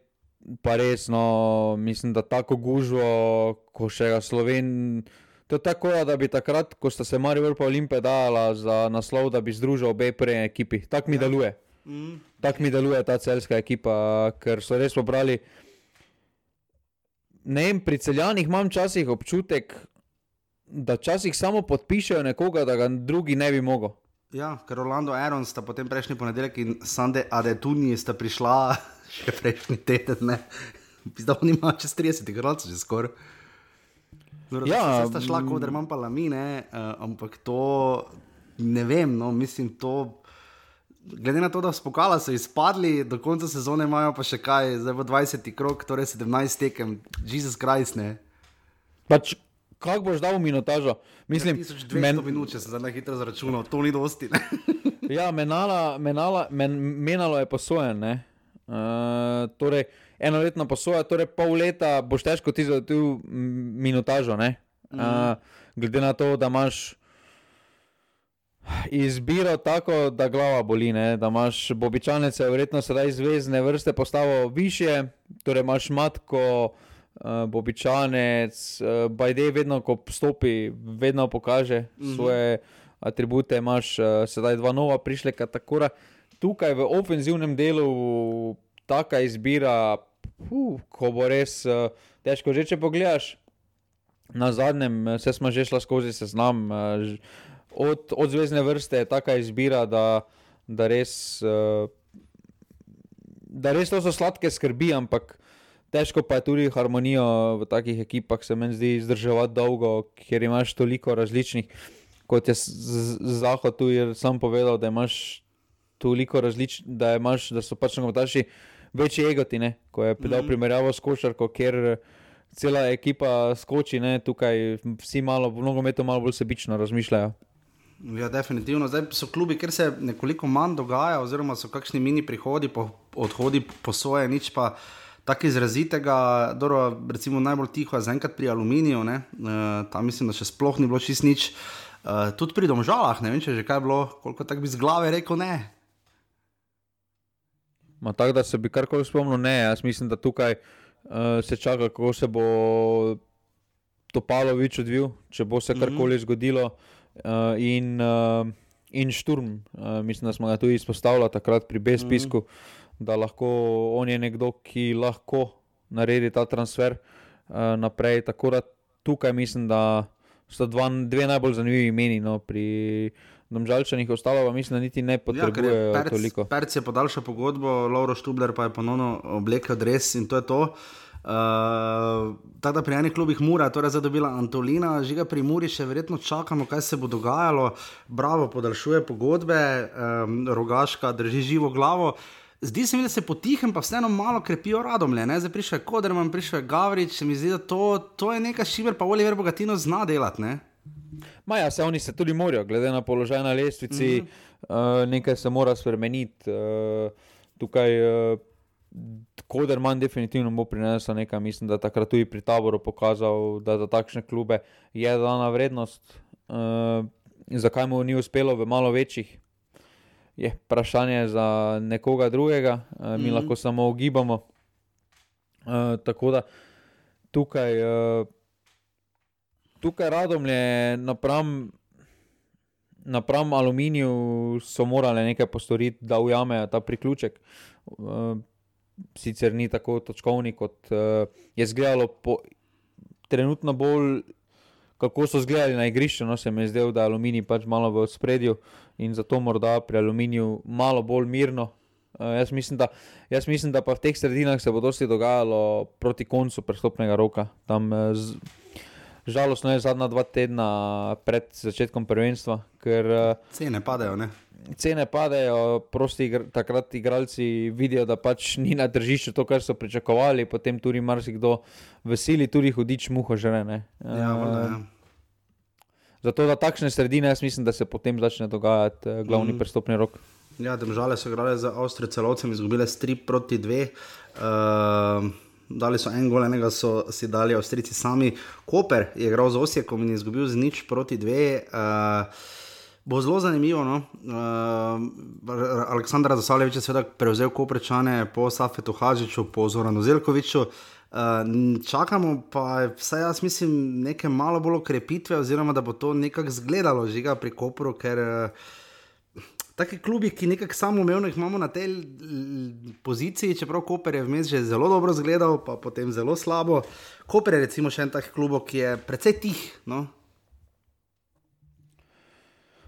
pa resno, mislim, da tako gužvo, ko še ga Slovenija. To je tako, da bi takrat, ko sta se Marijo Vrpa Olimpija dala za naslov, da bi združil obe prej ekipi. Tako mi ja. deluje. Mm. Tako mi deluje ta celska ekipa, ker so res pobrali. Ne vem, pri celjanih imam včasih občutek, da včasih samo podpišejo nekoga, da ga drugi ne bi mogel. Ja, ker Orlando Aaron sta potem prejšnji ponedeljek in Sande Adetuni sta prišla še prejšnji teden. Zdaj ima čez 30 gradov, že skoraj. No, ja, sta šla kot da imam pa lamine, uh, ampak to ne vem. No, mislim, to, glede na to, da so pokala so izpadli, do konca sezone imajo pa še kaj, zdaj bo 20 krok, torej 17 tekem, Jezus Krist. Pač, kako boš dal minutažo? Mislim, 1200 men... minut, če se zdaj hitro zračunal, to ni dosti. ja, menala, menala, men, menalo je posojeno. Uh, torej, enoletna posoja, torej pol leta boš težko ti zagotovil minutažo. Mm. Uh, glede na to, da imaš izbiro tako, da glava boli, ne? da imaš bobičanice, verjetno sedaj zvezdne vrste postavo više, torej imaš matko. Uh, Bobičanec, uh, Bajde, vedno ko stopi, vedno pokaže mm -hmm. svoje atribute. Imáš uh, sedaj dva nova prišleka, tako da tukaj v ofenzivnem delu taka izbira, uh, ko bo res uh, težko. Že če pogledaš na zadnjem, eh, se smo že šli skozi seznam. Uh, od, od zvezdne vrste je taka izbira, da, da, res, uh, da res to so sladke skrbi, ampak. Težko pa je tudi harmonijo v takih ekipah, se meni zdi, izdrževati dolgo, ker imaš toliko različnih. Kot je Zahod tu sam povedal, da imaš toliko različnih, da, da so pač nogometaši večji egoti, ne? ko je dal mm. primerjavo s košarko, ker cela ekipa skoči, ne? tukaj vsi malo, v nogometu malo bolj sebično razmišljajo. Ja, definitivno. Zdaj so klubi, ker se nekoliko manj dogaja, oziroma so kakšni mini prihodi, po, odhodi po svoje, nič pa tako izrazitega. Dobro, recimo najbolj tiho je zaenkrat pri aluminiju, e, tam mislim, da še sploh ni bilo čist nič. E, tudi pri domžalah, ne vem, če že kaj bilo, koliko tak bi z glave rekel ne. Tako da se bi karkoli spomnil, ne. Jaz mislim, da tukaj uh, se čaka, kako se bo Topalovič odvil, če bo se mhm. karkoli zgodilo. Uh, in, uh, in šturm, uh, mislim, da smo ga tudi izpostavili takrat pri B-spisku, mm -hmm. da lahko on je nekdo, ki lahko naredi ta transfer uh, naprej. Tako da tukaj mislim, da so dva, dve najbolj zanimivi imeni no, pri. Domžalčanih ostalo, pa mislim, da niti ne potrebujejo ja, toliko. Perc je podaljšal pogodbo, Lauro Štubler pa je ponovno oblekel dres in to je to. Uh, Tako da pri enih klubih Mura, torej zdaj dobila Antolina, žiga pri Muri, še verjetno čakamo, kaj se bo dogajalo. Bravo, podaljšuje pogodbe, um, rogaška drži živo glavo. Zdi se mi, da se potihem, pa vseeno malo krepijo radomlje. Zdaj prišel je Koderman, prišel je Gavrič, se mi zdi, da to, to je nekaj šiber, pa Oliver Bogatino zna delati. Maja, se oni se tudi morajo, glede na položaj na lestvici, mm -hmm. uh, nekaj se mora spremeniti. Uh, tukaj, uh, Koder manj definitivno bo prinesel nekaj, mislim, da takrat tudi pri taboru pokazal, da za takšne klube je dana vrednost. Uh, zakaj mu ni uspelo v malo večjih, je vprašanje za nekoga drugega, uh, mi mm -hmm. lahko samo ugibamo. Uh, tako da tukaj. Uh, tukaj radomlje, napram, napram aluminiju, so morali nekaj postoriti, da ujamejo ta priključek. Uh, sicer ni tako točkovni, kot uh, je zgledalo, po, trenutno bolj, kako so zgledali na igrišču. No, se mi je zdelo, da je aluminij pač malo v spredju in zato morda pri aluminiju malo bolj mirno. Uh, jaz, mislim, da, jaz mislim, da pa v teh sredinah se bo dosti dogajalo proti koncu prestopnega roka. Tam, uh, z, Žalostno je zadnja dva tedna pred začetkom prvenstva, ker eh, cene padajo. Ne? Cene padajo, prosti igr takrat igralci vidijo, da pač ni na tržišču to, kar so pričakovali, potem tudi marsikdo veseli, tudi hudič muho žene. Ja, uh, zato, da takšne sredine, jaz mislim, da se potem začne dogajati uh, glavni mm. prestopni rok. Ja, države so igrale za Avstrijo celovcem, izgubile 3 proti 2. Uh, dali so en gol, enega so si dali Avstrijci sami. Koper je igral z Osijekom in izgubil z nič proti dve. Uh, Bo zelo zanimivo. No? Uh, Aleksandr Zasaljevič je seveda prevzel Koprečane po Safetu Hažiču, po Zoranu Zelkoviču. Uh, čakamo pa, vsaj jaz mislim, neke malo bolj okrepitve, oziroma da bo to nekako izgledalo žiga pri Kopru, ker uh, taki klubi, ki nekako samoumevno jih imamo na tej poziciji, čeprav Koper je vmes že zelo dobro izgledal, pa potem zelo slabo. Koper je recimo še en tak klub, ki je precej tih. No?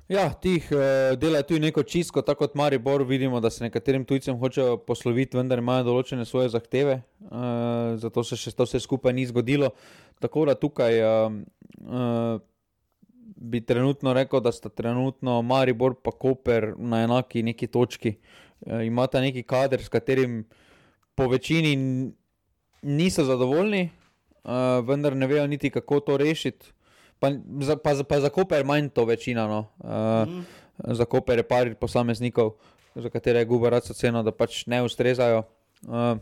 Ja, tih uh, dela tudi neko čisto, tako kot Maribor, vidimo, da se nekaterim tujcem hočejo posloviti, vendar imajo določene svoje zahteve, uh, zato se še to vse skupaj ni zgodilo. Tako da tukaj uh, uh, bi trenutno rekel, da sta trenutno Maribor in Koper na enaki neki točki. E, imata neki kader, s katerim po večini niso zadovoljni, e, vendar ne vejo niti kako to rešiti. Pa, za, pa, pa za Koper je manj to večina. No. E, mm. Za Koper je par posameznikov, za katere je gubar rad ceno, da pač ne ustrezajo. E,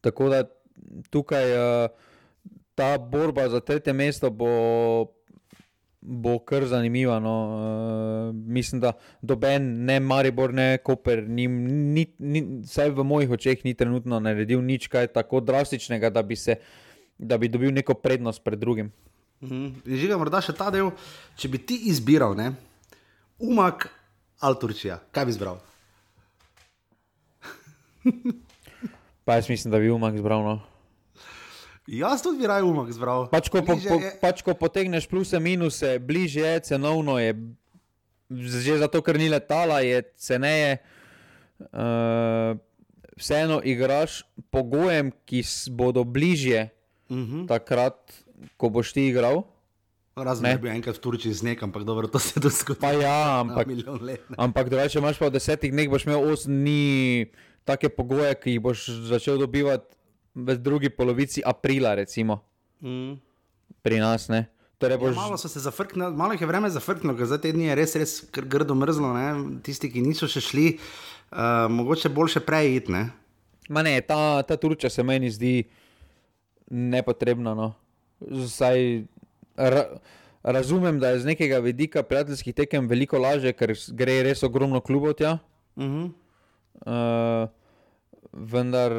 tako da tukaj. E, Ta borba za tretje mesto bo bo kar zanimiva. No. Uh, mislim, da doben, ne Maribor, ne Koper, ni, ni, ni, vsaj v mojih očeh, ni trenutno naredil nič tako drastičnega, da bi, se, da bi dobil neko prednost pred drugim. Mhm. Že ga morda še ta del, če bi ti izbiral, ne? umak ali Turčija, kaj bi izbral? pa jaz mislim, da bi umak izbral. No. Jaz tudi bi raje umak zbral. Pač ko, po, po, pač, ko potegneš plus in minuse, bližje je, cenovno je, že zato, ker ni letala, je ceneje. Uh, vseeno igraš pogojem, ki bodo bližje uh mhm. -huh. takrat, ko boš ti igral. Razen da bi enkrat v Turčiji z nekom, ampak dobro, to se dogaja. Pa ja, ampak, ampak če imaš pa v desetih dneh, boš imel osem dni take pogoje, ki jih boš začel dobivati v drugi polovici aprila, recimo. Mm. Pri nas. Torej ja, boš... ja, malo zafrknili, malo je vreme zafrknilo, ker za te dni je res, res grdo mrzlo. Ne? Tisti, ki niso še šli, uh, mogoče boljše prej iti. Ne? Ne, ta, ta turča se meni zdi nepotrebna. No. Zdaj, ra, razumem, da je z nekega vidika prijateljskih tekem veliko lažje, ker gre res ogromno klubov tja. Uh -huh. uh, vendar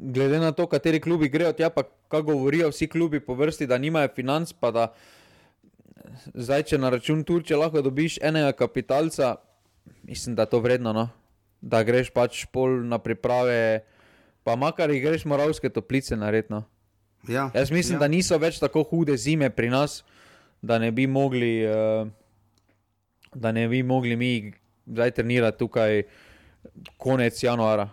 glede na to, kateri klubi grejo tja, pa kaj govorijo vsi klubi po vrsti, da nimajo financ, pa da zdaj, če na račun Turčije lahko dobiš enega kapitalca, mislim, da je to vredno, no? da greš pač pol na priprave, pa makar jih greš moravske toplice naredno. Ja, Jaz mislim, ja. da niso več tako hude zime pri nas, da ne bi mogli, uh, da ne bi mogli mi zdaj trenirati tukaj konec januara.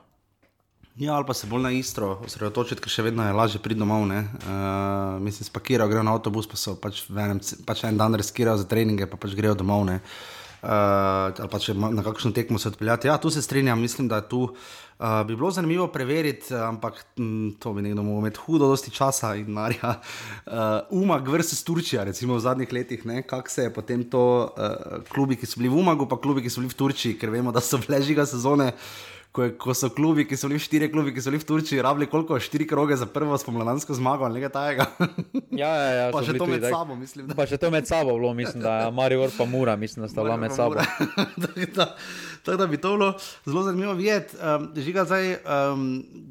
Ja, ali pa se bolj na istro osredotočiti, ker še vedno je lažje priti domov. Uh, mislim, spakirajo, grejo na avtobus, pa so pač, enem, pač en dan reskirajo za treninge, pa pač grejo domov. Uh, ali pa če na kakšno tekmo se odpeljati. Ja, tu se strinjam, mislim, da tu uh, bi bilo zanimivo preveriti, ampak m, hm, to bi nekdo mogel imeti hudo, dosti časa in marja. Uh, Umag versus Turčija, recimo v zadnjih letih, kako se je potem to uh, klubi, ki so bili v Umagu, pa klubi, ki so bili v Turčiji, ker vemo, da so bile žiga sezone ko, je, ko so klubi, ki so bili štiri klubi, ki so bili v Turčiji, rabili koliko, štiri kroge za prvo spomladansko zmago ali nekaj tajega. ja, ja, ja, pa še to med tak... sabo, mislim. Da. Pa še to med sabo bilo, mislim, da je Marijo pa Mura, mislim, da sta bila med sabo. Tako da bi to bilo zelo zanimivo videti. Um, žiga, zdaj, um,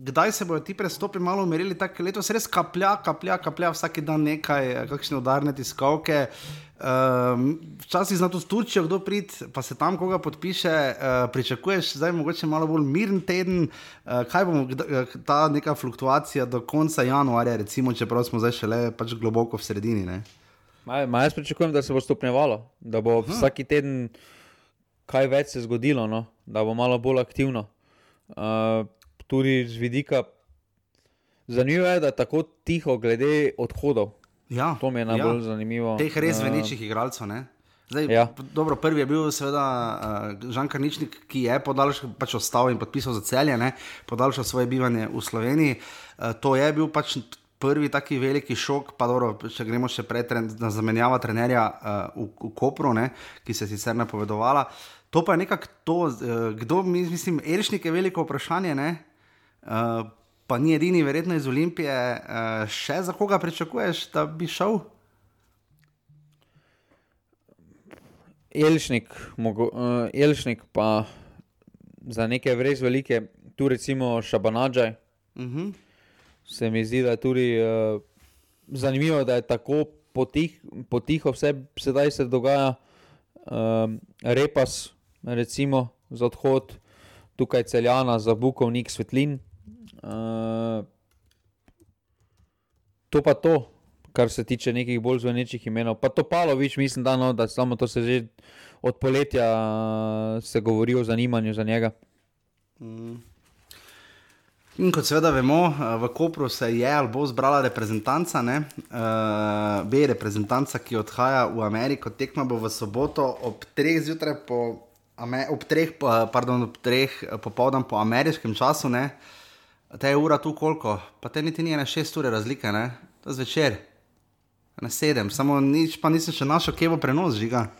kdaj se bodo ti prestopi malo umirili, tako letos res kaplja, kaplja, kaplja vsak dan nekaj, kakšne udarne tiskovke. Um, včasih znati v Turčijo, kdo pride, pa se tam koga podpiše. Uh, pričakuješ, zdaj mogoče malo bolj miren teden, uh, kaj bomo, eh, ta neka fluktuacija do konca januarja, recimo, čeprav smo zdaj šele pač globoko v sredini. Ma, ma jaz pričakujem, da se bo stopnjevalo, da bo Aha. vsak teden kaj več se zgodilo, no? da bo malo bolj aktivno. Uh, tudi z vidika, zanimivo je, da je tako tiho glede odhodov. Ja, to mi je najbolj ja. zanimivo. Teh res uh, velikih igralcev. Zdaj, ja. dobro, prvi je bil seveda uh, Žan Karničnik, ki je podaljšal, pač ostal in podpisal za celje, ne? podaljšal svoje bivanje v Sloveniji. Uh, to je bil pač prvi taki veliki šok, pa dobro, če gremo še prej na zamenjava trenerja uh, v, v Kopru, ne? ki se je sicer napovedovala. To pa je nekako to, uh, kdo mi, mislim, Elšnik je veliko vprašanje. Ne? Uh, pa ni edini, verjetno iz Olimpije. Uh, še za koga pričakuješ, da bi šel? Elšnik, mogo, uh, Elšnik pa za neke res velike, tu recimo Šabanadžaj. Uh -huh. Se mi zdi, da je tudi uh, zanimivo, da je tako potih, potiho vse sedaj se dogaja. Uh, repas, recimo za odhod, tukaj celjana, za bukovnik svetlin. Uh, to pa to, kar se tiče nekih bolj zvenečih imenov. Pa to Palovič, mislim, da, no, da samo to se že od poletja uh, se govori o zanimanju za njega. Mm. In kot seveda vemo, v Kopru se je ali bo zbrala reprezentanca, ne? uh, B reprezentanca, ki odhaja v Ameriko. Tekma bo v soboto ob 3 zjutraj, po, ob 3, pardon, ob 3 popoldan po ameriškem času. Ne? Te je ura tu koliko, pa te niti ni na 6 ure razlike, ne? to je zvečer, na 7, samo nič pa nisem še našel, kje bo prenos žiga,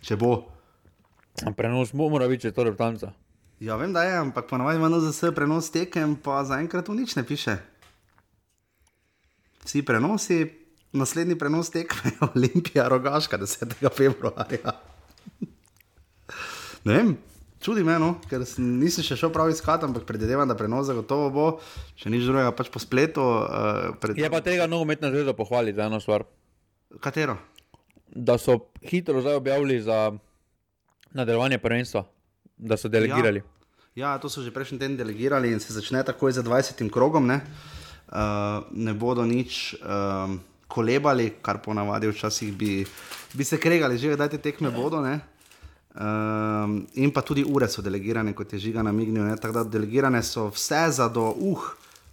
če bo. Prenos bo, mora biti, če to reprezentanca. Ja, vem, da je, ampak ponovadi ima za vse prenos tekem, pa zaenkrat tu nič ne piše. Vsi prenosi, naslednji prenos tekme je Olimpija, rogaška, 10. februarja. ne vem, čudi me, no, ker nisem še šel prav iskat, ampak predvidevam, da prenos zagotovo bo, če nič drugega, pač po spletu. Uh, pred... Je pa tega nogometna zveza pohvaliti za eno stvar. Katero? Da so hitro zdaj objavili za nadaljevanje prvenstva da so delegirali. Ja. ja, to so že prejšnji teden delegirali in se začne takoj za 20 krogom. Ne, uh, ne bodo nič uh, kolebali, kar ponavadi včasih bi, bi se kregali, že da te tekme bodo. Ne. Um, in pa tudi ure so delegirane, kot je žiga na Mignju. Tako da delegirane so vse za do, uh,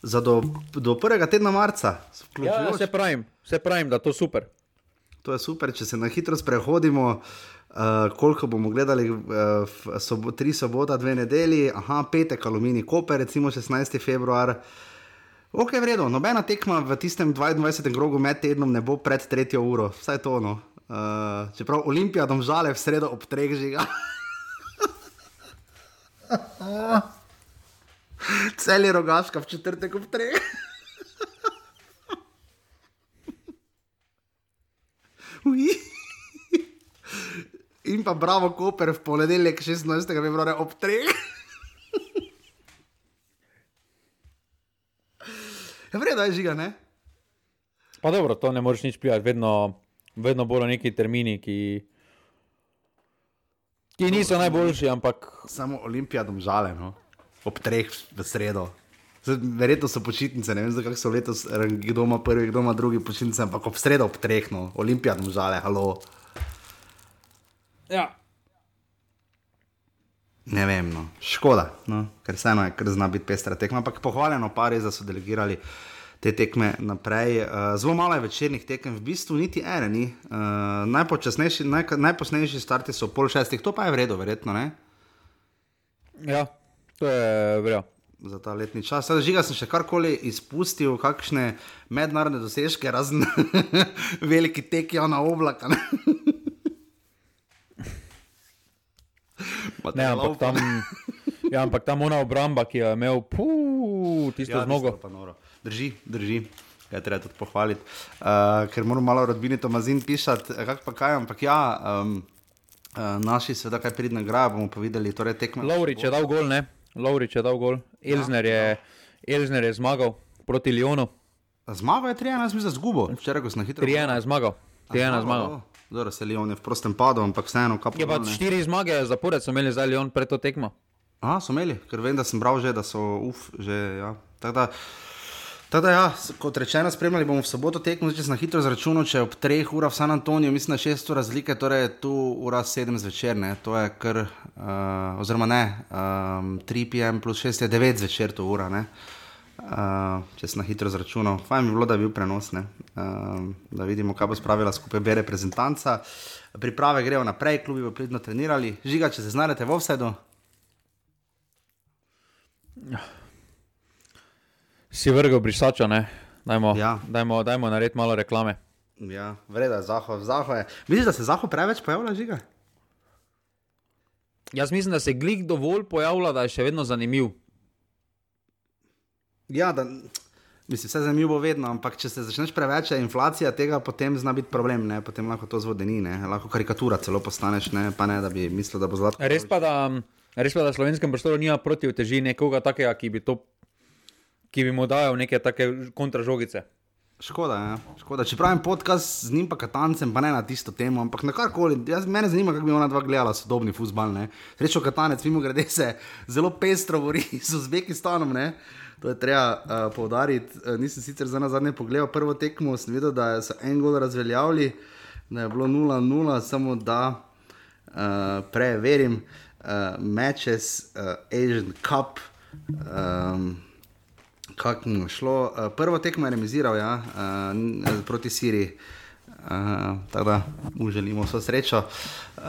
za do, do prvega tedna marca. Ja, se pravim, se pravim, da to super. To je super, če se na hitro sprehodimo. Uh, koliko bomo gledali, uh, sobo, tri sobota, dve nedelji, aha, petek, aluminij, koper, recimo 16. februar. Ok, vredno, nobena tekma v tistem 22. krogu med tednom ne bo pred tretjo uro, vsaj to. No. Uh, čeprav Olimpija domžale v sredo ob treh žiga. Cel je rogaška v četrtek ob treh. In pa Bravo Koper v ponedeljek 16. februarja ob 3. Ja, Vredno je žiga, ne? Pa dobro, to ne moreš nič prijati, vedno, vedno bodo neki termini, ki, ki niso najboljši, ampak. Samo olimpijadom žale, no? ob treh v sredo. Verjetno so počitnice, ne vem, zakaj so letos, kdo ima prvi, kdo ima drugi počitnice, ampak ob sredo ob treh, no, olimpijadom žale, halo. Ja. Ne vem, no. škoda, no. ker vseeno je, ker zna biti pestra tekma. Ampak pohvaljeno, pa res, da so delegirali te tekme naprej. Uh, zelo malo je večernih tekem, v bistvu niti ene. Ni. Uh, najpočasnejši, naj, najposnejši starti so pol šestih, to pa je vredno, verjetno. Ne? Ja, to je vredno. Za ta letni čas. Zdaj, žiga sem še karkoli izpustil, kakšne mednarodne dosežke, razen veliki teki na oblaka. Ne, ampak tam, ja, ampak tam ona obramba, ki je imel, puh, tisto ja, zmogo. Drži, drži. Kaj treba tudi pohvaliti, uh, ker moramo malo rodbini to mazin pišati, eh, kak pa kaj, ampak ja, um, uh, naši se da kaj pridne graja, bomo pa videli, torej tekme. Lovrič je dal gol, ne? Lovrič je dal gol, Elzner je, ja, ja. Elzner je zmagal proti Lionu. Zmagal je 13, mislim, za zgubo, včeraj, ko sem hitro. 3-1 je zmagal, 3-1 je zmagal. Zdaj se Leon je v prostem padu, ampak vseeno. Je pa štiri zmage zapored, so imeli zdaj Leon pred to tekmo. A, so imeli, ker vem, da sem bral že, da so uf, že. Ja. Tako da, ja, kot rečeno, spremljali bomo v soboto tekmo, če se na hitro zračunamo, če ob 3 urah v San Antoniju, mislim, da 6 ur razlike, torej je tu ura 7 zvečer, ne, to je kar, uh, oziroma ne, um, 3 pm plus 6 je 9 zvečer, to ura, ne. Uh, če sem na hitro zračunal. Fajn bi bilo, da bi bil prenos, uh, da vidimo, kaj bo spravila skupaj B reprezentanca. Priprave grejo naprej, klubi bo pridno trenirali. Žiga, če se znajdete v offsetu. Si vrgel brisačo, ne? Dajmo, ja. dajmo, dajmo narediti malo reklame. Ja, vreda, zaho, zaho je. Misliš, da se zaho preveč pojavlja, žiga? Jaz mislim, da se glik dovolj pojavlja, da je še vedno zanimiv. Ja, da, mislim, vse zanimivo vedno, ampak če se začneš preveč, je inflacija tega, potem zna biti problem, ne? potem lahko to zvodeni, ne? lahko karikatura celo postaneš, ne? pa ne, da bi mislil, da bo zlato. Res pa, da, res pa, da v slovenskem prostoru nima proti uteži nekoga takega, ki bi, to, ki bi mu dajal neke take kontražogice. Škoda, ja. škoda. Če pravim podcast z njim, pa katancem, pa ne na tisto temo, ampak na karkoli. Jaz, mene zanima, kako bi ona dva gledala sodobni futbal. Rečo, katanec, mimo grede se zelo pestro bori z Uzbekistanom. Ne? To je treba uh, poudariti. Uh, nisem sicer za nazadnje pogledal prvo tekmo, sem videl, da so en gol razveljavili, da je bilo 0-0, samo da uh, preverim uh, matches, uh, Asian Cup. Um, kako mu je šlo. Uh, prvo tekmo je remiziral ja, uh, proti Siriji. Uh, tako da mu želimo vso srečo, uh,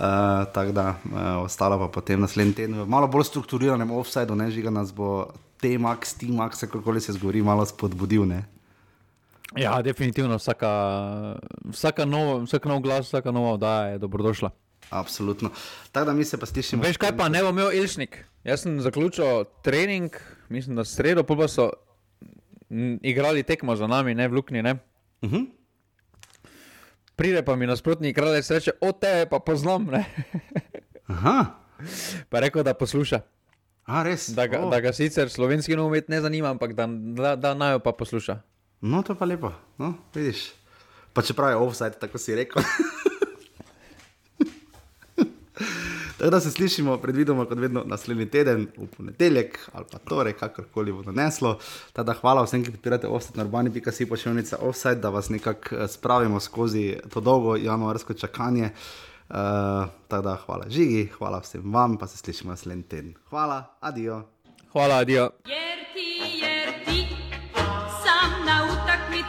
tako da uh, ostalo pa potem naslednji teden, malo bolj strukturiranem offsajdu, ne žiga nas bo T-Max, T-Max, kako se zgori, malo spodbudil. Ne? Ja, definitivno, vsaka, vsaka, nov, vsaka nov glas, vsaka nova oddaja je dobrodošla. Absolutno. Tako da mi se pa slišimo. Veš kaj pa, ne bom imel Ilšnik. Jaz sem zaključil trening, mislim, da sredo, pa so igrali tekmo za nami, ne v Lukni. Ne? Uh mhm. -huh. Pride pa mi nasprotni kralj, reče: O te pa poznam. pa rekel, da posluša. A, da, ga, oh. da ga sicer slovenski nogomet ne zanima, ampak da, da, da naj jo pa posluša. No, to pa lepo, no, vidiš. Pa čeprav je offside, tako si rekel. Tako da se slišimo, predvidoma, kot vedno, naslednji teden, v ponedeljek ali pa torek, kakorkoli bo naneslo. Tada hvala vsem, ki podpirate offset na urbani.si pošiljnica offset, da vas nekako eh, spravimo skozi to dolgo januarsko čakanje. Uh, tako da hvala žigi, hvala vsem vam, pa se slišimo naslednji teden. Hvala, adijo. Hvala, adijo.